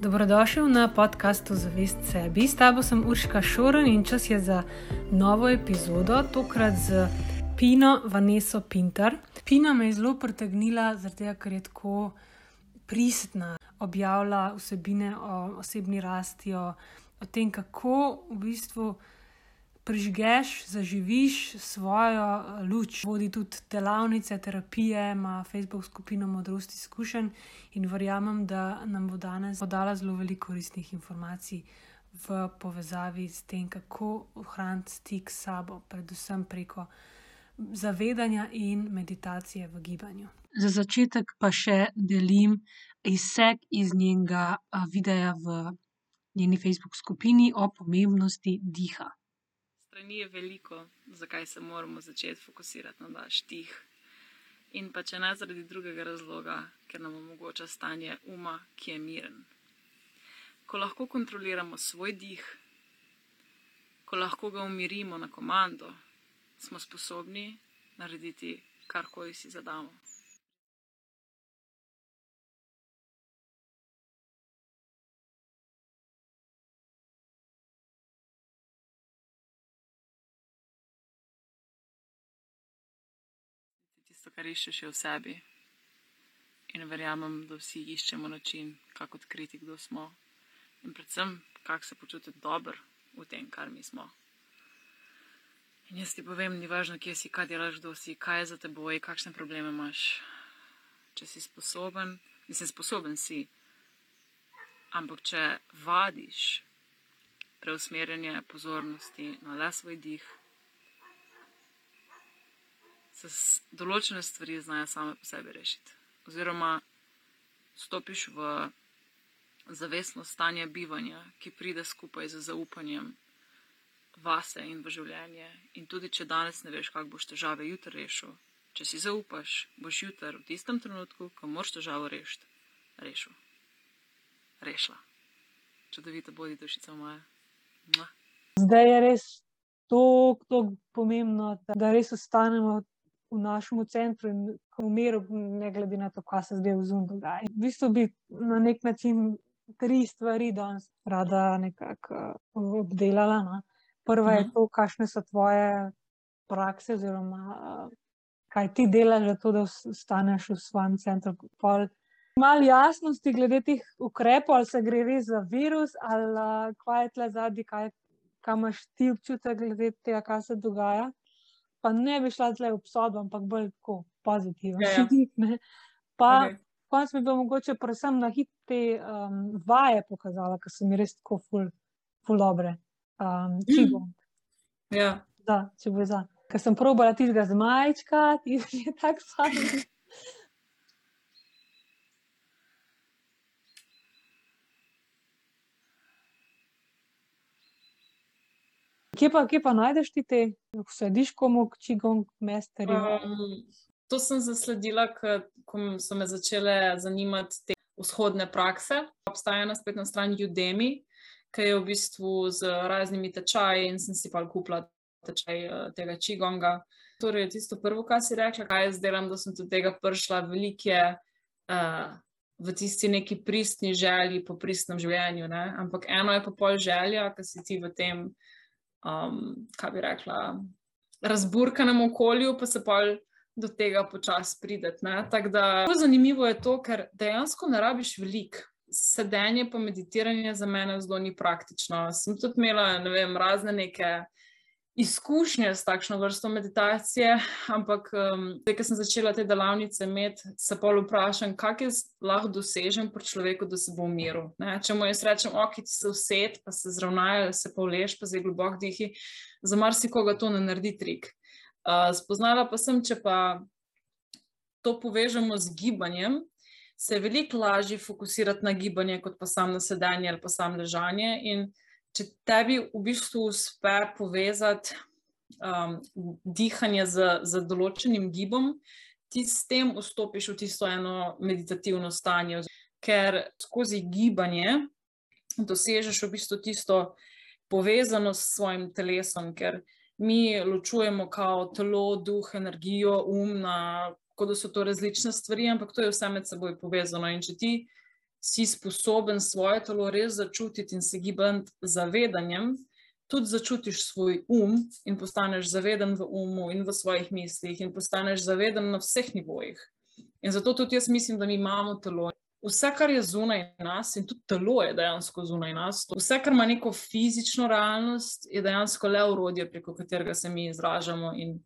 Dobrodošel na podkastu Zavest sebi. S tabo sem Urška Šoren in čas je za novo epizodo, tokrat z Pino Vaneso Pinter. Pina me je zelo pritegnila, zato ker je tako pristna, objavlja vsebine o osebni rasti, o, o tem, kako v bistvu prižgeš, zaživiš svojo eh, luč. Vodi tudi delavnice, terapije, ima Facebook skupino Modrosti izkušenj in verjamem, da nam bo danes podala zelo veliko koristnih informacij v povezavi s tem, kako ohraniti stik s sabo, predvsem preko zavedanja in meditacije v gibanju. Za začetek pa še delim izsek iz njenega eh, videa v njeni Facebook skupini o pomembnosti diha strani je veliko, zakaj se moramo začeti fokusirati na naš tih. In pa če ne zaradi drugega razloga, ker nam omogoča stanje uma, ki je miren. Ko lahko kontroliramo svoj dih, ko lahko ga umirimo na komando, smo sposobni narediti karkoli si zadamo. Tisto, kar iščeš v sebi. In verjamem, da vsi iščemo način, kako odkriti, kdo smo. In predvsem, kako se počutiti dobro v tem, kar mi smo. In jaz ti povem, ni važno, kje si, kaj delaš, kdo si, kaj je za te boje, kakšne probleme imaš. Če si sposoben, nisem sposoben si. Ampak če vadiš preusmerjanje pozornosti na le svoj dih, se določene stvari znajo same po sebi rešiti. Oziroma, stopiš v zavestno stanje bivanja, ki pride skupaj z zaupanjem vase in v življenje. In tudi, če danes ne veš, kako boš težave jutri rešil, če si zaupaš, boš jutri v tistem trenutku, ko moraš težavo rešiti, rešil. Rešila. Čudovito bodi dušica moja. Zdaj je res tako pomembno, da res ostanemo v našem centru in v miru, ne glede na to, kaj se zdaj v zunju dogaja. V bistvu bi na nek način tri stvari danes rada nekako uh, obdelala. No. Prva je mhm. to, kakšne so tvoje prakse, oziroma uh, kaj ti delaš, da, to, da ostaneš v svojem centru. Malo jasnosti glede teh ukrepov, ali se gre res za virus, ali uh, kaj je tle zadnji, kaj, kaj imaš ti občutek glede tega, kaj se dogaja pa ne bi šla zdaj v obsodbo, ampak bolj tako pozitivno. Ja, ja. Pa, okay. konec mi bo mogoče predvsem na hitri um, vaje pokazala, ker so mi res tako ful, ful dobre. Um, bom. Ja. Da, če bo za. Ker sem probala tistega zmajčka, ti je tako samo. Kje pa, kje pa najdeš ti te, slediš komu, čigom, mesterju? Um, to sem zasledila, ko so me začele zanimati te vzhodne prakse. Obstaja na spletni strani Udemy, ki je v bistvu z raznimi tečaji in sem si pa kupila tečaj uh, tega čigonga. Torej, tisto prvo, kar si rekla, kaj jaz delam, da sem do tega prišla, velike. Uh, V tisti neki pristni želji po pristnem življenju. Ne? Ampak eno je pa pol želja, ki si ti v tem um, kaj bi rekla, razburkanem okolju, pa se pa do tega počasi prideti. Tako da zanimivo je to, ker dejansko ne rabiš veliko. Sedenje pa meditiranje za mene zelo ni praktično. Sem tudi imela ne vem, razne neke izkušnje s takšno vrsto meditacije, ampak um, zdaj, ko sem začela te delavnice imeti, se pa vprašam, kako jaz lahko dosežem pri človeku, da se bo umiril. Če mu jaz rečem, ok, ti se uset, pa se zravnajo, se pa vleš, pa zdaj globok dihi, za marsikoga to ne naredi trik. Uh, spoznala pa sem, če pa to povežemo z gibanjem. Se je veliko lažje fokusirati na gibanje, kot pa samo na sedanje ali pa samo ležanje. In če tebi v bistvu uspe povezati um, dihanje z, z določenim gibom, ti s tem vstopiš v tisto eno meditativno stanje, ker skozi gibanje dosežeš v bistvu tisto povezanost s svojim telesom, ker mi ločujemo kao telo, duh, energijo, um, na, kot da so to različne stvari, ampak to je vse med seboj povezano. In če ti si sposoben svoje telo res začutiti in se gibati z zavedanjem, tudi začutiš svoj um in postaneš zaveden v umu in v svojih mislih, in postaneš zaveden na vseh nivojih. In zato tudi jaz mislim, da mi imamo telo. Vse, kar je zunaj nas, in tudi telo je dejansko zunaj nas, vse, kar ima neko fizično realnost, je dejansko le urodje, preko katerega se mi izražamo. In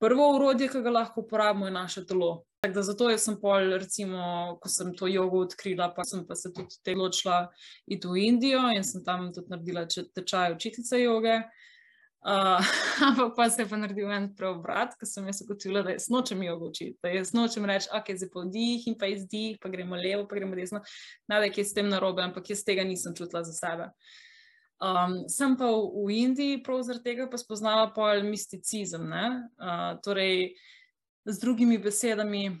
prvo urodje, ki ga lahko uporabimo, je naše telo. Da, zato sem pol, recimo, ko sem to jogo odkrila, pa sem pa se tudi te odšla iti v Indijo in sem tam tudi naredila tečaj učiteljice joge. Uh, ampak pa se je pa naredil en preobrat, ker sem jaz ugotovila, da jaz nočem jogo učiti, da jaz nočem reči, ok, zdaj pa vdih in pa izdih, pa gremo levo, pa gremo desno. Ne, da je s tem narobe, ampak jaz tega nisem čutila za sebe. Um, sem pa v, v Indiji prav zaradi tega pa spoznala pol misticizem. Uh, torej, z drugimi besedami,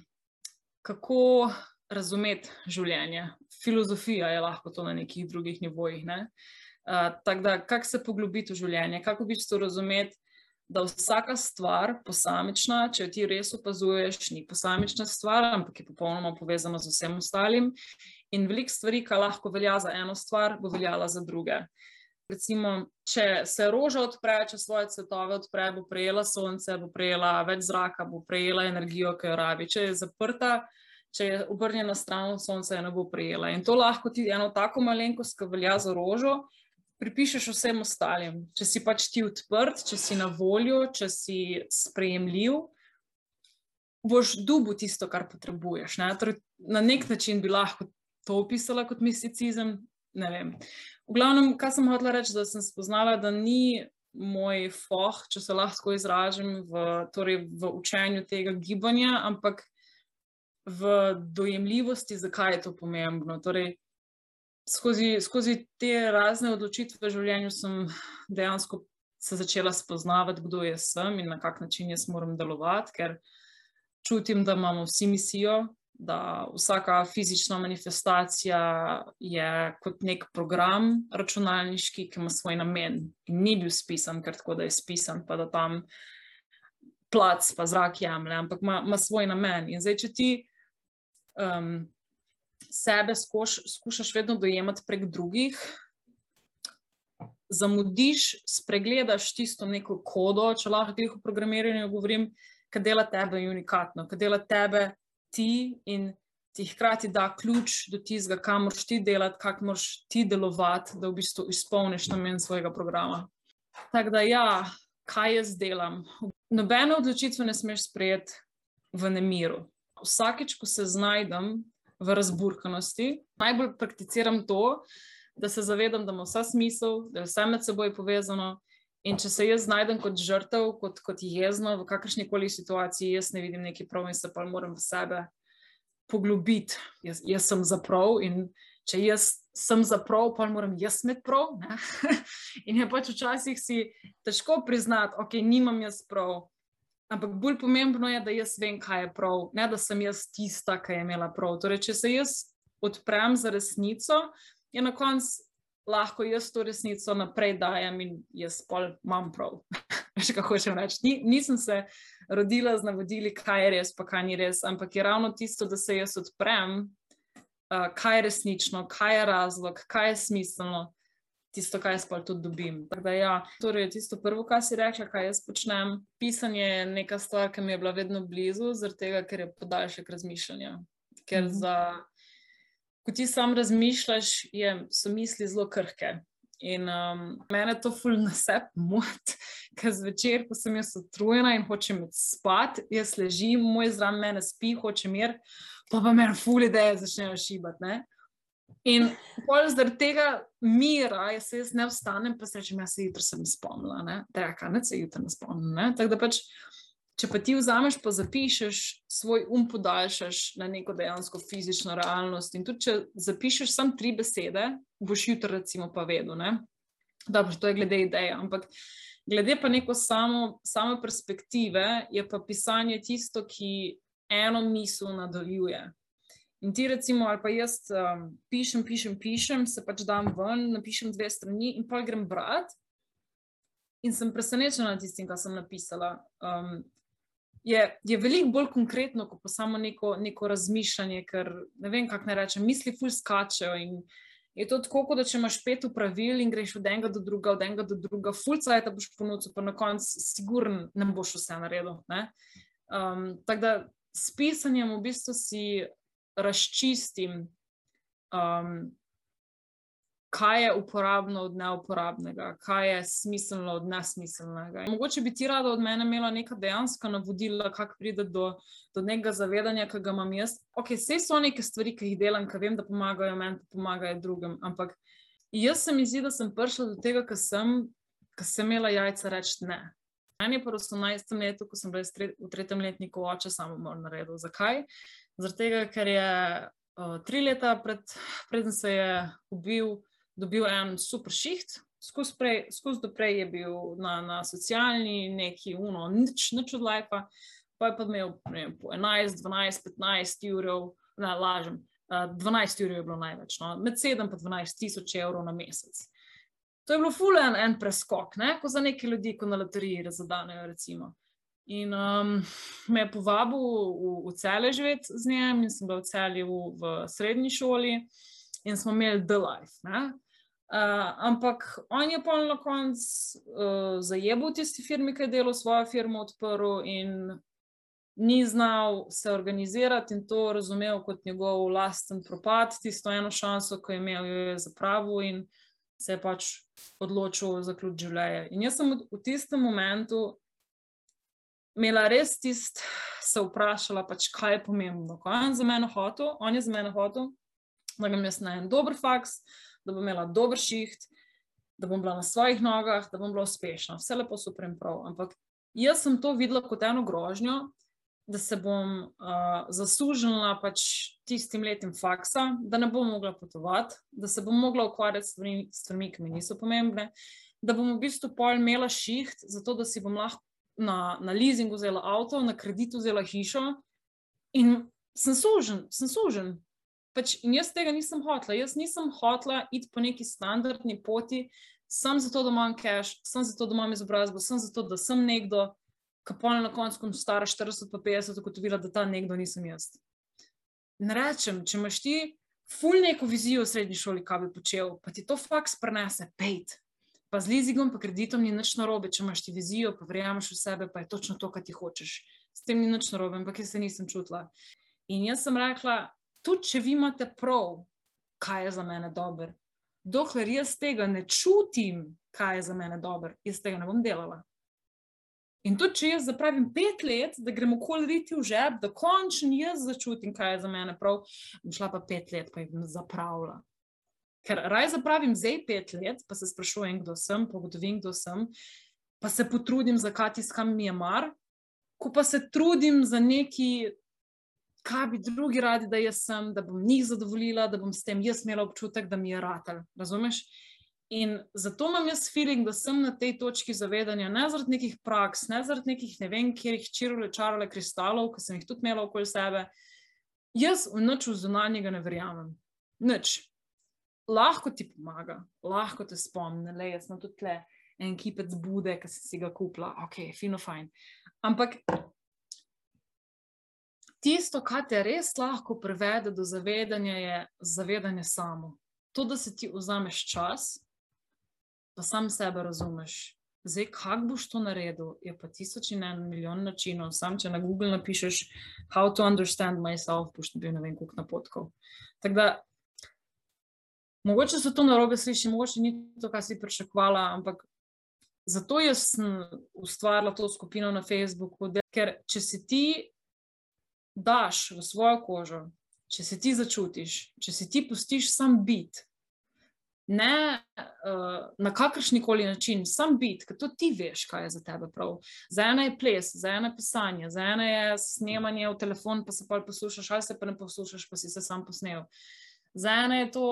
kako razumeti življenje. Filozofija je lahko to na nekih drugih nivojih. Ne? Uh, Tako da, kako se poglobiti v življenje, kako bi to razumeti, da vsaka stvar, posamična, če jo ti res opazuješ, ni posamična stvar, ampak je popolnoma povezana z vsem ostalim. In veliko stvari, ki lahko velja za eno stvar, bo veljala za druge. Recimo, če se roža odpre, če svoje cvetove odpre, bo prejela sonce, bo prejela več zraka, bo prejela energijo, ki jo rabi. Če je zaprta, če je obrnjena stran od sonca, je ne bo prejela. In to lahko ti eno tako malenkost, ki velja za rožo, pripišeš vsem ostalim. Če si pač ti odprt, če si na voljo, če si sprejemljiv, boš dubu tisto, kar potrebuješ. Ne? Torej, na nek način bi lahko to opisala kot misticizem. Ne vem. V glavnem, kaj sem hotela reči, da sem spoznala, da ni moj foh, če se lahko izražam, v, torej v učenju tega gibanja, ampak v dojemljivosti, zakaj je to pomembno. Torej, skozi, skozi te razne odločitve v življenju sem dejansko se začela spoznavati, kdo jaz sem in na kak način jaz moram delovati, ker čutim, da imamo vsi misijo, da vsaka fizična manifestacija je kot nek program računalniški, ki ima svoj namen. In ni bil spisan, ker tako da je spisan, pa da tam plac, pa zrak jemlje, ampak ima, ima svoj namen. In zdaj, če ti um, sebe skoš, skušaš vedno dojemati prek drugih. Zamudiš, spregledaš tisto neko kodo, če lahko teh v programiranju govorim, kaj dela tebe unikatno, kaj dela tebe ti in ti hkrati da ključ do tistega, kam moraš ti delati, kako moraš ti delovati, da v bistvu izpolniš namen svojega programa. Tako da, ja, kaj jaz delam? Nobene odločitve ne smeš sprejeti v nemiru. Vsakič, ko se znajdem v razburkanosti, najbolj prakticiram to, da se zavedam, da ima vse smisel, da je vse med seboj povezano. In če se jaz znajdem kot žrtev, kot, kot jezno v kakršni koli situaciji, jaz ne vidim neki prav in se pa moram v sebe poglobiti. Jaz, jaz sem za prav in če jaz sem za prav, pa moram jaz imeti prav. in je pač včasih si težko priznati, ok, nimam jaz prav. Ampak bolj pomembno je, da jaz vem, kaj je prav, ne da sem jaz tista, ki je imela prav. Torej, če se jaz odprem za resnico, je na koncu lahko jaz to resnico naprej dajem in jaz pol imam prav. Še kako hočem reči. Ni, nisem se rodila z navodili, kaj je res, pa kaj ni res, ampak je ravno tisto, da se jaz odprem, uh, kaj je resnično, kaj je razlog, kaj je smiselno. Tisto, kar jaz pa tudi dobim. Da, ja, torej, tisto prvo, kar si rekla, kaj jaz počnem. Pisanje je neka stvar, ki mi je bila vedno blizu, zaradi tega, ker je podaljšek razmišljanja. Ker mm -hmm. za ko ti sam razmišljaš, je, so misli zelo krhke. In um, mene to fulno se moti, ker zvečer, ko sem jaz utrujena in hočem spati, jaz ležim, moj zraven mene spi, hoče mir, pa pa meni fulje, da je začnejo šibati. Ne? In zaradi tega mira, jaz se jaz ne vstanem, pa se rečem, jaz se jutri sem spomnila, da je kaj, ne se jutri ne spomnim. Tako da pač Če pa ti vzameš, pa zapišeš svoj um, podaljšaš na neko dejansko fizično realnost. In tudi, če zapišeš samo tri besede, boš jutri, recimo, pa vedel. Da, to je glede ideje. Ampak glede pa neko samo, samo perspektive, je pa pisanje tisto, ki eno misel nadaljuje. In ti, recimo, ali pa jaz um, pišem, pišem, pišem, se pač dam ven, napišem dve strani in pa grem brati. In sem presenečena nad tistim, kar sem napisala. Um, je, je veliko bolj konkretno, kot pa samo neko, neko razmišljanje, ker ne vem, kako naj rečem, misli ful skačejo. Je to tako, da če imaš pet upravil in greš od enega do drugega, od enega do drugega, fulcaj te boš ponudil, pa na koncu, sigurno ne boš vse naredil. Um, tako da s pisanjem v bistvu si razčistim, um, kaj je uporabno od neuporabnega, kaj je smiselno od nesmiselnega. Mogoče bi ti rada od mene imela neka dejanska navodila, kako pride do, do nekega zavedanja, ki ga imam jaz. Ok, vse so neke stvari, ki jih delam, ki vem, da pomagajo meni, pa pomagajo drugim. Ampak jaz se mi zdi, da sem prišla do tega, ker sem, sem imela jajca reči ne. Meni je pa v 18. letu, ko sem bila v tretjem letniku oče, samo moram narediti. Zakaj? Zaradi tega, ker je uh, tri leta pred, preden se je ubil, dobil en super šiht, skozi, prej, skozi doprej je bil na, na socialni, neki uno, nič, nič od lajpa, pa je pa imel vem, po 11, 12, 15 ur, ne lažem, uh, 12 ur je bilo največ, no? med 7 in 12 tisoč evrov na mesec. To je bilo fulen en preskok, ne? ko za neke ljudi, ko na loteriji razdanejo. In um, me je povabil v, v cele živeti z njim, in sem bil v celi v, v srednji šoli, in smo imeli The Life. Uh, ampak on je pa na koncu uh, zajebil tisti firmi, ki je delal svojo firmo odprl in ni znal se organizirati in to razumel kot njegov lasten propad, tisto eno šanso, ki je imel, jo je zapravil in se je pač odločil za ključ življenja. In jaz sem v tistem momentu imela res tist, se vprašala, pač, kaj je pomembno. Ko je on za mene hotel, on je za mene hotel, da imam jaz na en dober faks da bom imela dober šiht, da bom bila na svojih nogah, da bom bila uspešna. Vse lepo, super in prav. Ampak jaz sem to videla kot eno grožnjo, da se bom uh, zaslužila pač tistim letim faksa, da ne bom mogla potovati, da se bom mogla ukvarjati s stvarmi, ki mi niso pomembne, da bom v bistvu pol imela šiht, zato da si bom lahko na, na leasingu vzela avto, na kreditu vzela hišo. In sem sužen, sem sužen, Pač, in jaz tega nisem hotla. Jaz nisem hotla iti po neki standardni poti, sem zato, da imam cash, sem zato, da imam izobrazbo, sem zato, da sem nekdo, ki pa na koncu, stara 40 pa 50, ugotovila, da ta nekdo nisem jaz. Ne rečem, če imaš ti ful neko vizijo v srednji šoli, kaj bi počel, pa ti to faks prenese, pejt. Pa z lizigom, pa kreditom ni nič narobe, če imaš ti vizijo, pa verjameš v sebe, pa je točno to, kar ti hočeš. S tem ni nič narobe, ampak jaz se nisem čutila. In jaz sem rekla, tudi če vi imate prav, kaj je za mene dobro, dokler jaz tega ne čutim, kaj je za mene dobro, jaz tega ne bom delala. In tudi če jaz zapravim pet let, da gremo okoli riti v žep, da končno jaz začutim, kaj je za mene prav, bom šla pa pet let, pa jih bom zapravila. Ker raj zapravim zdaj pet let, pa se sprašujem, kdo sem, pogodovim, kdo sem, pa se potrudim, zakaj tiskam mi je mar, ko pa se trudim za neki kaj bi drugi radi, da jaz sem, da bom njih zadovoljila, da bom s tem jaz imela občutek, da mi je ratelj. Razumeš? In zato imam jaz feeling, da sem na tej točki zavedanja, ne zaradi nekih praks, ne zaradi nekih ne vem, kjer jih čirule čarale kristalov, ki sem jih tudi imela okoli sebe. Jaz v noč v zunanjega ne verjamem. Nič. Lahko ti pomaga, lahko te spomni, le jaz sem tudi tle en kipec bude, ki si ga kupila, ok, fino, fajn. Ampak tisto, kar te res lahko privede do zavedanja, je zavedanje samo. To, da se ti vzameš čas, da sam sebe razumeš. Zdaj, kako boš to naredil, je pa tisoč in en milijon načinov. Sam, če na Google napišeš, how to understand myself, boš nabil ne vem, koliko napotkov. Tako da, mogoče se to narobe sliši, mogoče ni to, kar si pričakovala, ampak zato jaz sem ustvarila to skupino na Facebooku, ker če si ti daš v svojo kožo, če se ti začutiš, če se ti pustiš sam biti, ne uh, na kakršni koli način, sam biti, ker to ti veš, kaj je za tebe prav. Za eno je ples, za eno je pisanje, za eno je snemanje v telefon, pa se pa poslušaš, ali se pa ne poslušaš, pa si se sam posnel. Za eno je to,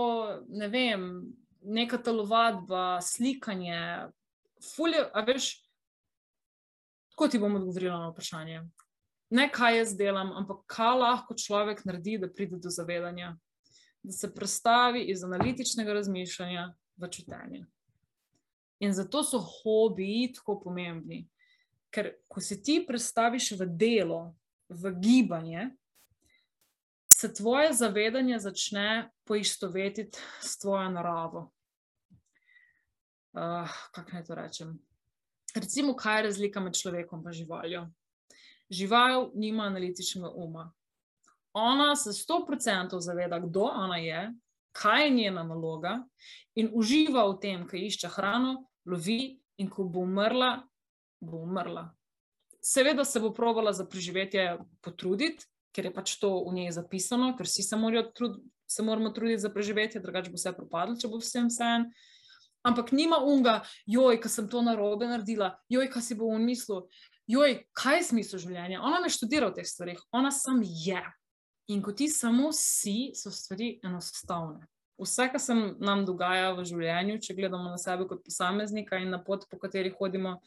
ne vem, neka telovadba, slikanje, fulje, a veš. Kako ti bom odgovorila na vprašanje? Ne kaj jaz delam, ampak kaj lahko človek naredi, da pride do zavedanja, da se prestavi iz analitičnega razmišljanja v čutenje. In zato so hobiji tako pomembni. Ker ko se ti predstaviš v delo, v gibanje, se tvoje zavedanje začne poistovetiti s tvojo naravo. Uh, kako naj to rečem? Recimo, kaj je razlika med človekom in živaljo? Žival nima analitičnega uma. Ona se sto procentov zaveda, kdo ona je, kaj je njena naloga in uživa v tem, ki išče hrano, lovi in ko bo umrla, bo umrla. Seveda se bo provala za preživetje potruditi, ker je pač to v njej zapisano, ker vsi se, trud, se moramo truditi za preživetje, drugače bo vse propadlo, če bo vsem vse. Ampak nima unga, joj, ki sem to narobe naredila, joj, kaj si bo v mislu, joj, kaj je smisel življenja. Ona ne študira v teh stvarih, ona sam je. In ko ti samo si, so stvari enostavne. Vse, kar se nam dogaja v življenju, če gledamo na sebe kot posameznika in na pot, po kateri hodimo,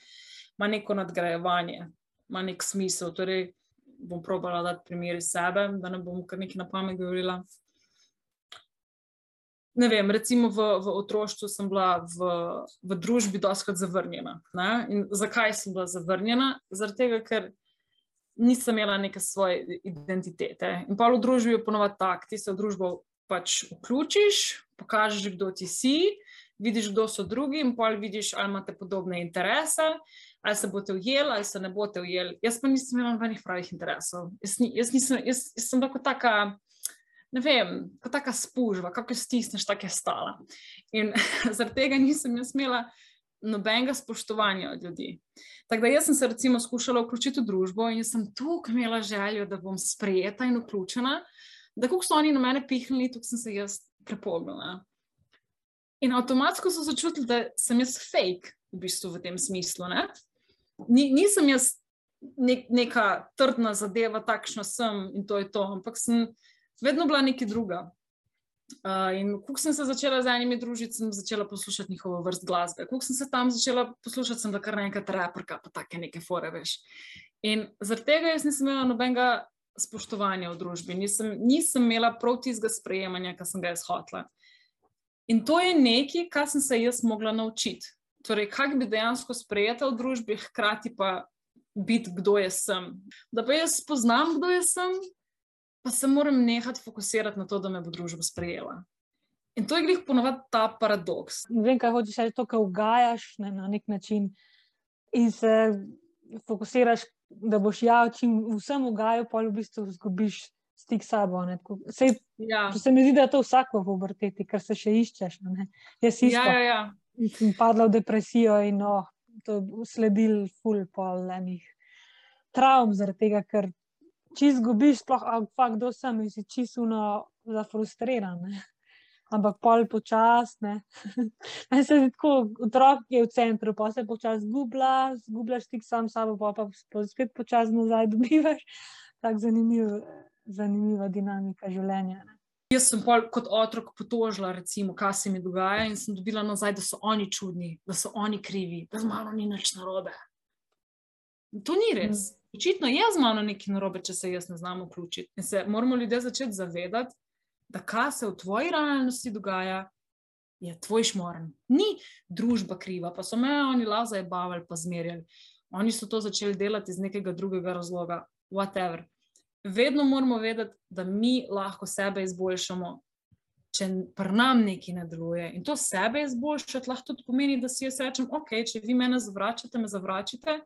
ima neko nadgrajevanje, ima nek smisel. Torej, bom probala dati primer iz sebe, da ne bom kar nekaj na pamet govorila. Ne vem, recimo v, v otroštvu sem bila v, v družbi doskrat zavrnjena. Zakaj sem bila zavrnjena? Zaradi tega, ker nisem imela neke svoje identitete. In pa v družbi je ponovadi tak, ti se v družbo pač vključiš, pokažeš, kdo ti si, vidiš, kdo so drugi, in pa vidiš, ali imate podobne interese ali se boste ujeli, ali se ne boste ujeli. Jaz pa nisem imela nobenih pravih interesov. Jaz, ni, jaz, nisem, jaz, jaz sem tako taka, ne vem, kot taka spužva, kako stisneš, tako je stala. In zaradi tega nisem jaz imela nobenega spoštovanja od ljudi. Tako da jaz sem se recimo skušala vključiti v družbo in sem tukaj imela željo, da bom sprejeta in vključena, da kako so oni na mene pihnili, tukaj sem se jaz prepognila. In avtomatsko so začutili, da sem jaz fake v bistvu v tem smislu. Ne? ni, nisem jaz nek, neka trdna zadeva, takšna sem in to je to, ampak sem vedno bila nekaj druga. Uh, in ko sem se začela z enimi družiti, sem začela poslušati njihovo vrst glasbe. Ko sem se tam začela poslušati, sem bila kar naenkrat reprka, pa take neke fore, veš. In zaradi tega jaz nisem imela nobenega spoštovanja v družbi, nisem, nisem imela prav tistega sprejemanja, kar sem ga izhotla. In to je nekaj, kar sem se jaz mogla naučiti torej, kako bi dejansko sprejela v družbi, hkrati pa biti, kdo jaz sem. Da pa jaz spoznam, kdo jaz sem, pa se moram nehati fokusirati na to, da me bo družba sprejela. In to je glih ponovadi ta paradoks. Ne vem, kaj hočeš reči, to, kar ugajaš ne, na nek način in se fokusiraš, da boš ja, čim vsem ugajal, pa v bistvu izgubiš stik s sabo. Sej, ja. Se mi zdi, da je to vsako v obrteti, ker se še iščeš. Jaz isto. Ja, ja, ja sem padla v depresijo in no, to sledil ful pol enih travm, zaradi tega, ker če izgubiš, sploh pa kdo sem in si čisto zafrustriran. Ne? Ampak pol počasne. Otrok je v centru, pa se počasi zgublja, zgubljaš tik sam sabo, pa pa spet počasi nazaj dobivaš. Tako zanimiv, zanimiva dinamika življenja. Ne? Jaz sem kot otrok potožila, recimo, kaj se mi dogaja, in sem dobila nazaj, da so oni čudni, da so oni krivi, da z mano ni nič narobe. To ni res. Mm. Očitno je z mano nekaj narobe, če se jaz ne znam vključiti. In se moramo ljudje začeti zavedati, da kar se v tvoji realnosti dogaja, je tvoj šmoren. Ni družba kriva, pa so me oni lazaje bavili, pa zmerjali. Oni so to začeli delati iz nekega drugega razloga, whatever vedno moramo vedeti, da mi lahko sebe izboljšamo, če pri nam nekaj ne deluje. In to sebe izboljšati lahko tudi pomeni, da si jaz rečem, ok, če vi mene zavračate, me zavračate,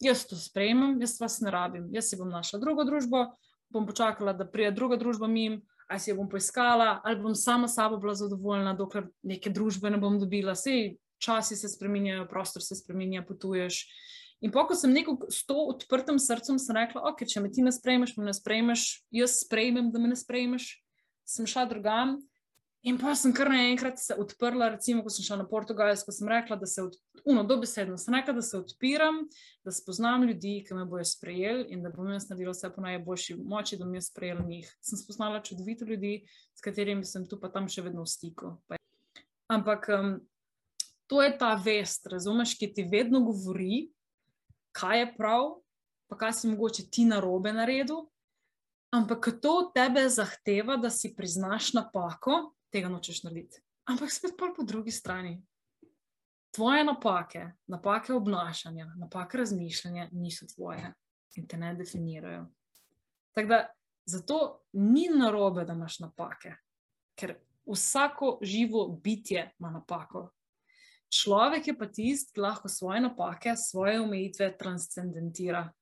jaz to sprejemam, jaz vas ne rabim, jaz si bom našla drugo družbo, bom počakala, da prije druga družba mim. Ali si jo bom poiskala, ali bom sama sabo bila zadovoljna, dokler neke družbe ne bom dobila. Vse časi se spremenjajo, prostor se spremenja, potuješ. In pa, ko sem neko s to odprtim srcem rekla, ok, če me ti ne sprejmeš, me ne sprejmeš, jaz sprejmem, da me ne sprejmeš, sem šla drugam. In pa sem kar naenkrat se odprla, recimo, ko sem šla na Portugalsko, sem rekla, da se, od, uno, sem rekla, da se odpiram, da spoznam ljudi, ki me bojo sprejeli in da bom jaz naredila vse po najboljši moči, da me je sprejel njih. Sem spoznala čudovite ljudi, s katerimi sem tu pa tam še vedno v stiku. Ampak um, to je ta vest, razumeš, ki ti vedno govori, kaj je prav, pa kaj si mogoče ti na robe naredil. Ampak to od tebe zahteva, da si priznaš napako, tega nočeš narediti. Ampak spet pa po drugi strani. tvoje napake, napake obnašanja, napake razmišljanja niso tvoje in te ne definirajo. Tako da zato ni narobe, da imaš napake, ker vsako živo bitje ima napako. Človek je pa tisti, ki lahko svoje napake, svoje omejitve transcendentira,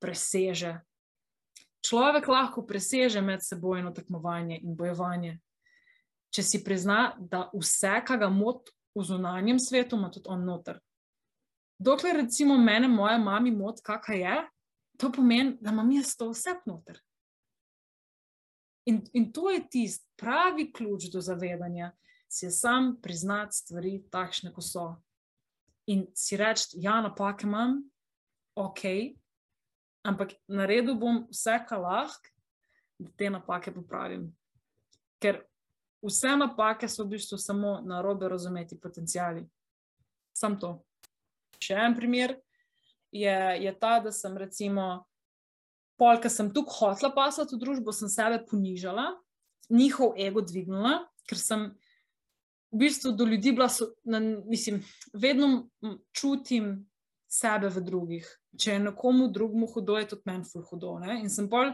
preseže. Človek lahko preseže medsebojno tekmovanje in bojevanje, če si prizna, da vse, kar ga moti v zunanjem svetu, ima tudi on noter. Dokler recimo mene, moja mama, moti, kakaj je, to pomeni, da imam jaz to vse noter. In, in to je tisti pravi ključ do zavedanja, si je sam priznati stvari takšne, kot so. In si reči, ja, napake imam, ok, ampak naredil bom vse, kar lahko, da te napake popravim. Ker vse napake so v bistvu samo na robe razumeti potencijali. Sam to. Še en primer je, je ta, da sem recimo, pol, ker sem tukaj hotla pasati v družbo, sem sebe ponižala, njihov ego dvignila, ker sem v bistvu do ljudi bila, so, na, mislim, vedno čutim sebe v drugih. Če je nekomu drugemu hudo, je tudi meni ful hudo. Ne? In sem pol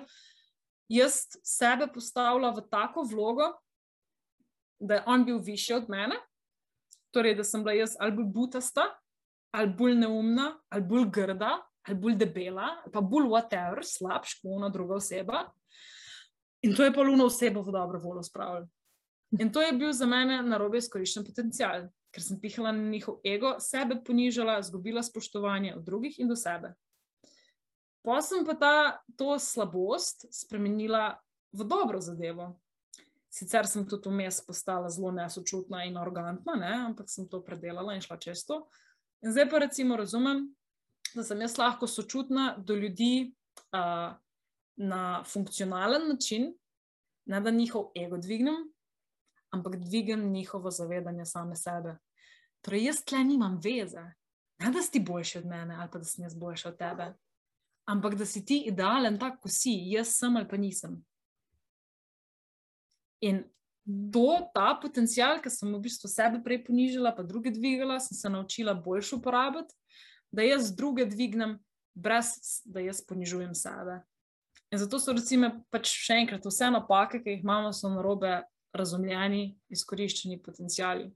jaz sebe postavila v tako vlogo, da je on bil više od mene, torej da sem bila jaz ali bolj butasta, ali bolj neumna, ali bolj grda, ali bolj debela, pa bolj whatever, slabš, kot ona druga oseba. In to je pa luno osebo v dobro voljo spravljalo. In to je bil za mene narobe izkoriščen potencial, ker sem pihala na njihov ego, sebe ponižala, izgubila spoštovanje od drugih in do sebe. Pa sem pa ta, to slabost spremenila v dobro zadevo. Sicer sem tudi vmes postala zelo nesočutna in arrogantna, ne? ampak sem to predelala in šla često. In zdaj pa recimo razumem, da sem jaz lahko sočutna do ljudi uh, na funkcionalen način, ne da njihov ego dvignem, ampak dvignem njihovo zavedanje same sebe. Torej, jaz tle nimam veze, ne da si boljši od mene ali pa da sem jaz boljši od tebe, ampak da si ti idealen tak, kot si, jaz sem ali pa nisem. In to, ta potencial, ki sem v bistvu sebe prej ponižala, pa druge dvigala, sem se naučila boljš uporabiti, da jaz druge dvignem, brez da jaz ponižujem sebe. In zato so, recimo, pač še enkrat, vse napake, ki jih imamo, so narobe razumljeni, izkoriščeni potencijali.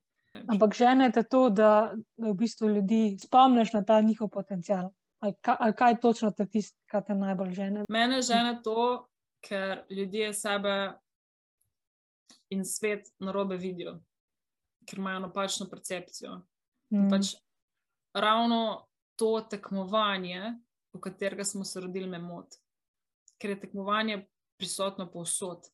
Ampak žene te to, da, da v bistvu ljudi spomniš na ta njihov potencial. Ali, ka, ali kaj točno te tisto, kar te najbolj žene? Mene žene to, ker ljudje sebe in svet narobe vidijo, ker imajo napačno percepcijo. Mm. Pač ravno to tekmovanje, v katerega smo se rodili, me moti ker je tekmovanje prisotno povsod.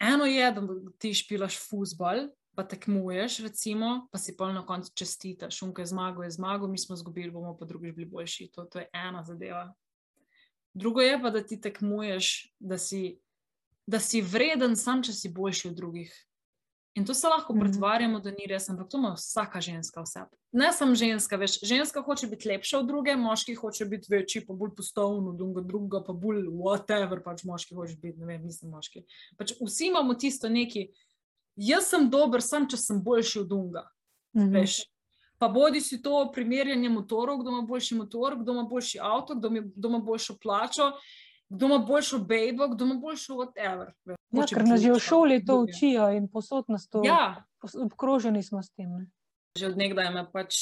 Eno je, da ti špilaš fusbal, pa tekmuješ, recimo, pa si pa na koncu čestitaš, šunke zmago je zmago, mi smo izgubili, bomo pa drugič bili boljši. To, to je ena zadeva. Drugo je pa, da ti tekmuješ, da si, da si vreden, sam če si boljši od drugih. In to se lahko mhm. pretvarjamo, da ni res, ampak to ima vsaka ženska vse. Ne samo ženska, veš, ženska hoče biti lepša od druge, moški hoče biti večji, pa bolj postavljen od drugega, druga pa bolj whatever, pač moški hoče biti, ne vem, nisem moški. Pač vsi imamo tisto neki, jaz sem dober, sam če sem boljši od drugega. Mhm. Veš. Pa bodi si to primerjanje motorov, kdo ima boljši motor, kdo ima boljši avto, kdo ima boljšo plačo kdo ima boljšo bejbo, kdo ima boljšo whatever. Ja, ker nas že v šoli to učijo in posod nas to ja. obkroženi smo s tem. Ne? Že od nekdaj me pač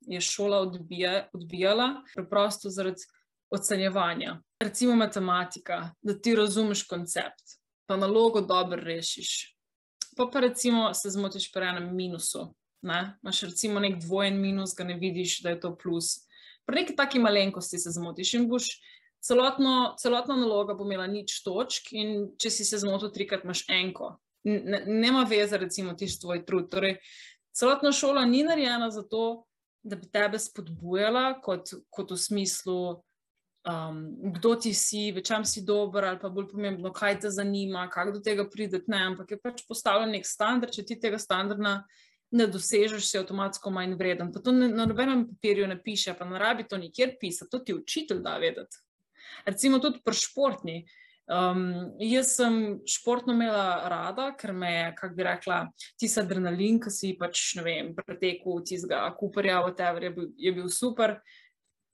je šola odbija, odbijala, preprosto zaradi ocenjevanja. Recimo matematika, da ti razumeš koncept, pa nalogo dobro rešiš. Pa pa recimo se zmotiš pri enem minusu. Ne? Imáš recimo nek dvojen minus, ga ne vidiš, da je to plus. Pri neki taki malenkosti se zmotiš in boš celotno, celotna naloga bo imela nič točk, in če si se zmotil trikrat, imaš enko. Ne, nema veze, recimo, ti svoj trud. Torej, celotna šola ni narejena za to, da bi tebe spodbujala, kot, kot v smislu, um, kdo ti si, v čem si dober, ali pa bolj pomembno, kaj te zanima, kako do tega prideti. Ne, ampak je pač postavljen nek standard, če ti tega standarda ne dosežeš, si avtomatsko manj vreden. Pa to ne, na nobenem papirju ne piše, pa ne rabi to nikjer pisati, to ti učitelj da vedeti recimo tudi pri športni. Um, jaz sem športno imela rada, ker me je, kako bi rekla, tisti adrenalin, ki si pač, ne vem, pretekel tistega kuperja, whatever, je bil, je bil super.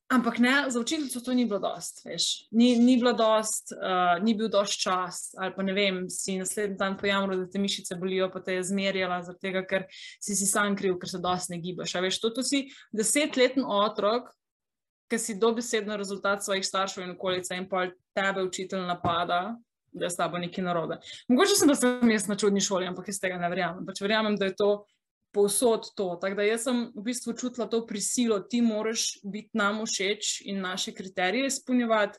Ampak ne, za učiteljico to ni bilo dost, veš. Ni, ni bilo dost, uh, ni bil dost čas, ali pa ne vem, si naslednji dan pojamro, da te mišice bolijo, pa te je zmerjala, zaradi tega, ker si si sam kriv, ker se dost ne gibaš. A veš, to, to si desetleten otrok, ki si dobesedno rezultat svojih staršev in okolice in pa tebe učitelj napada, da je s tabo nekaj narobe. Mogoče sem, da sem jaz na čudni šoli, ampak jaz tega ne verjamem. Pač verjamem, da je to povsod to. Tako da jaz sem v bistvu čutila to prisilo, ti moraš biti nam všeč in naše kriterije izpolnjevati,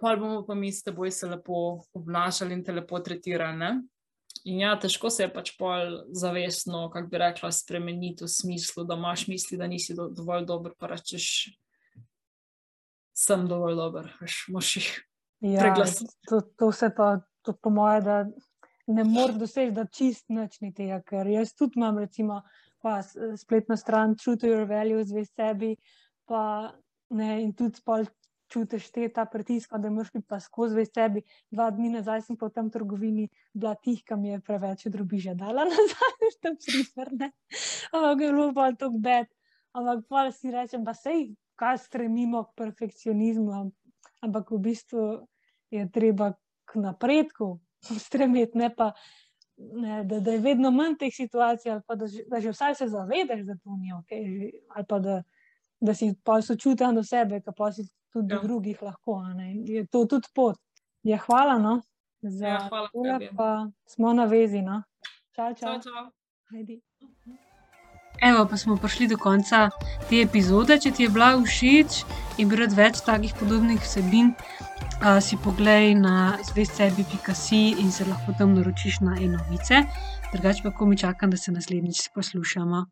pa bomo pa mi s teboj se lepo obnašali in te lepo tretirali. Ne? In ja, težko se je pač pol zavestno, kako bi rekla, spremeniti v smislu, da imaš misli, da nisi do, dovolj dober, pa rečeš, sem dovolj dober, veš, moš jih Ja, preglasiti. to, to se pa, to po moje, da ne moreš doseči, da čist nič ni tega, ker jaz tudi imam, recimo, pa spletno stran True to Your Values, veš sebi, pa ne, in tudi pol čutiš te ta pritisk, da moraš biti pa skozi veš sebi. Dva dni nazaj sem v tem trgovini bila tih, ki mi je preveč drobiža dala nazaj, veš, tam primer, ne. Ampak je bilo pa to bed. Ampak pa si rečem, pa sej, kaj stremimo k perfekcionizmu, am- ampak v bistvu je treba k napredku stremeti, ne pa, ne, da, da je vedno manj teh situacij, ali pa da, da že vsaj se zavedaš, da to ni ok, ali pa da, da si pa sočuten do sebe, ki pa si tudi do Ja. drugih lahko. Je to tudi pot. Ja, hvala no, za Ja, hvala tole, pa smo na vezi. No. Čau, čau. Čau, čau. Ajdi. Evo, pa smo prišli do konca te epizode. Če ti je bila všeč in bi rad več takih podobnih vsebin, si poglej na zvestcebi.si in se lahko tam naročiš na e-novice. Drugače pa komi čakam, da se naslednjič poslušamo.